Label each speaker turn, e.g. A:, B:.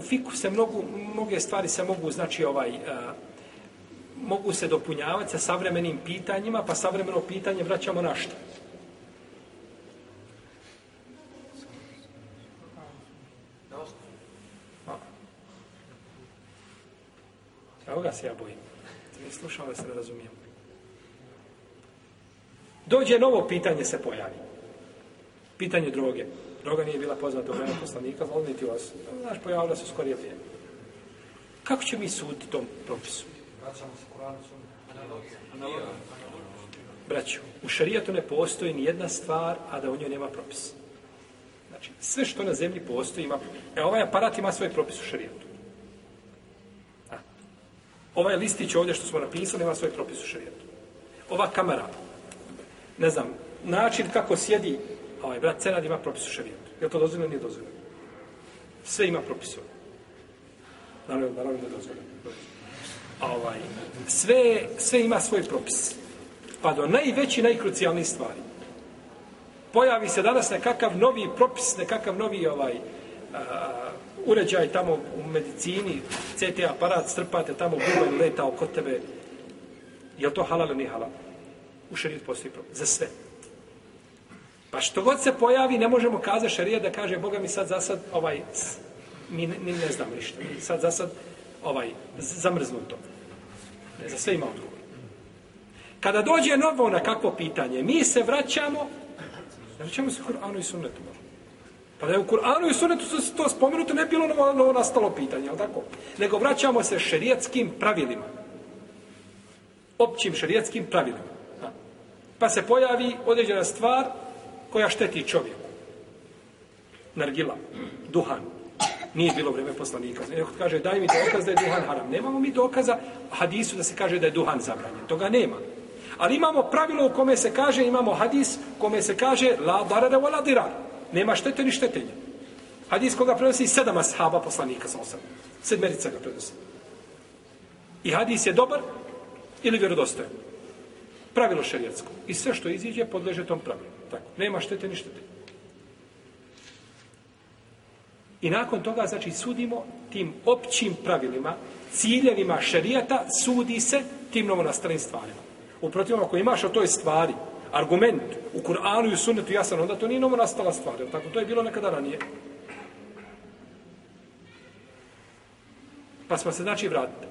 A: U fiku se mnogu, mnoge stvari se mogu, znači, ovaj, e, mogu se dopunjavati sa savremenim pitanjima, pa savremeno pitanje vraćamo na što? Evo ga se ja bojim. slušam da se ne Dođe novo pitanje se pojavi. Pitanje droge. Droga nije bila poznata u vremenu poslanika, ali niti vas. Znaš, pojavila se skorije vrijeme. Kako će mi suditi tom propisu? Braćo, u šarijatu ne postoji ni jedna stvar, a da u njoj nema propisa. Znači, sve što na zemlji postoji ima... E, ovaj aparat ima svoj propis u šarijatu. A. Ovaj listić ovdje što smo napisali ima svoj propis u šarijatu. Ova kamera, ne znam, način kako sjedi ovaj brat Cenad ima propis u šarijetu. Je to dozvoljeno nije dozvoljeno? Sve ima propisano. Naravno, naravno da dozvoljeno. Ovaj, sve, sve ima svoj propis. Pa do najveći, najkrucijalnijih stvari. Pojavi se danas nekakav novi propis, nekakav novi ovaj, uređaj tamo u medicini, CT aparat, strpate tamo, je leta kod tebe. Je to halal ili nije halal? U šarijetu postoji propis. Za sve. Pa što god se pojavi, ne možemo kazati šarija da kaže, Boga mi sad za sad, ovaj, mi ne, mi ne znamo ništa. Mi sad za sad, ovaj, zamrznuto. Ne, za sve ima odgovor. Kada dođe novo na kakvo pitanje, mi se vraćamo, vraćamo se Kur'anu i sunnetu. Pa da je u Kur'anu i sunetu su to spomenuto, ne bilo novo, novo nastalo pitanje, ali tako? Nego vraćamo se šerijetskim pravilima. Općim šerijetskim pravilima. Pa se pojavi određena stvar, koja šteti čovjeku. Nargila, duhan. Nije bilo vreme poslanika. Neko kaže, daj mi dokaz da je duhan haram. Nemamo mi dokaza hadisu da se kaže da je duhan zabranjen. Toga nema. Ali imamo pravilo u kome se kaže, imamo hadis kome se kaže la darada wa la dirar. Nema štete ni štetenja. Hadis koga prenosi sedam ashaba poslanika sa osam. Sedmerica ga prenosi. I hadis je dobar ili vjerodostojan. Pravilo šerijatsko. I sve što iziđe podleže tom pravilu. Tako. Nema štete ni štete. I nakon toga, znači, sudimo tim općim pravilima, ciljevima šerijata, sudi se tim novonastalim stvarima. U ako imaš o toj stvari argument u Kur'anu i u sunnetu jasan, onda to nije novonastala stvar. Tako, to je bilo nekada ranije. Pa smo se znači vratili.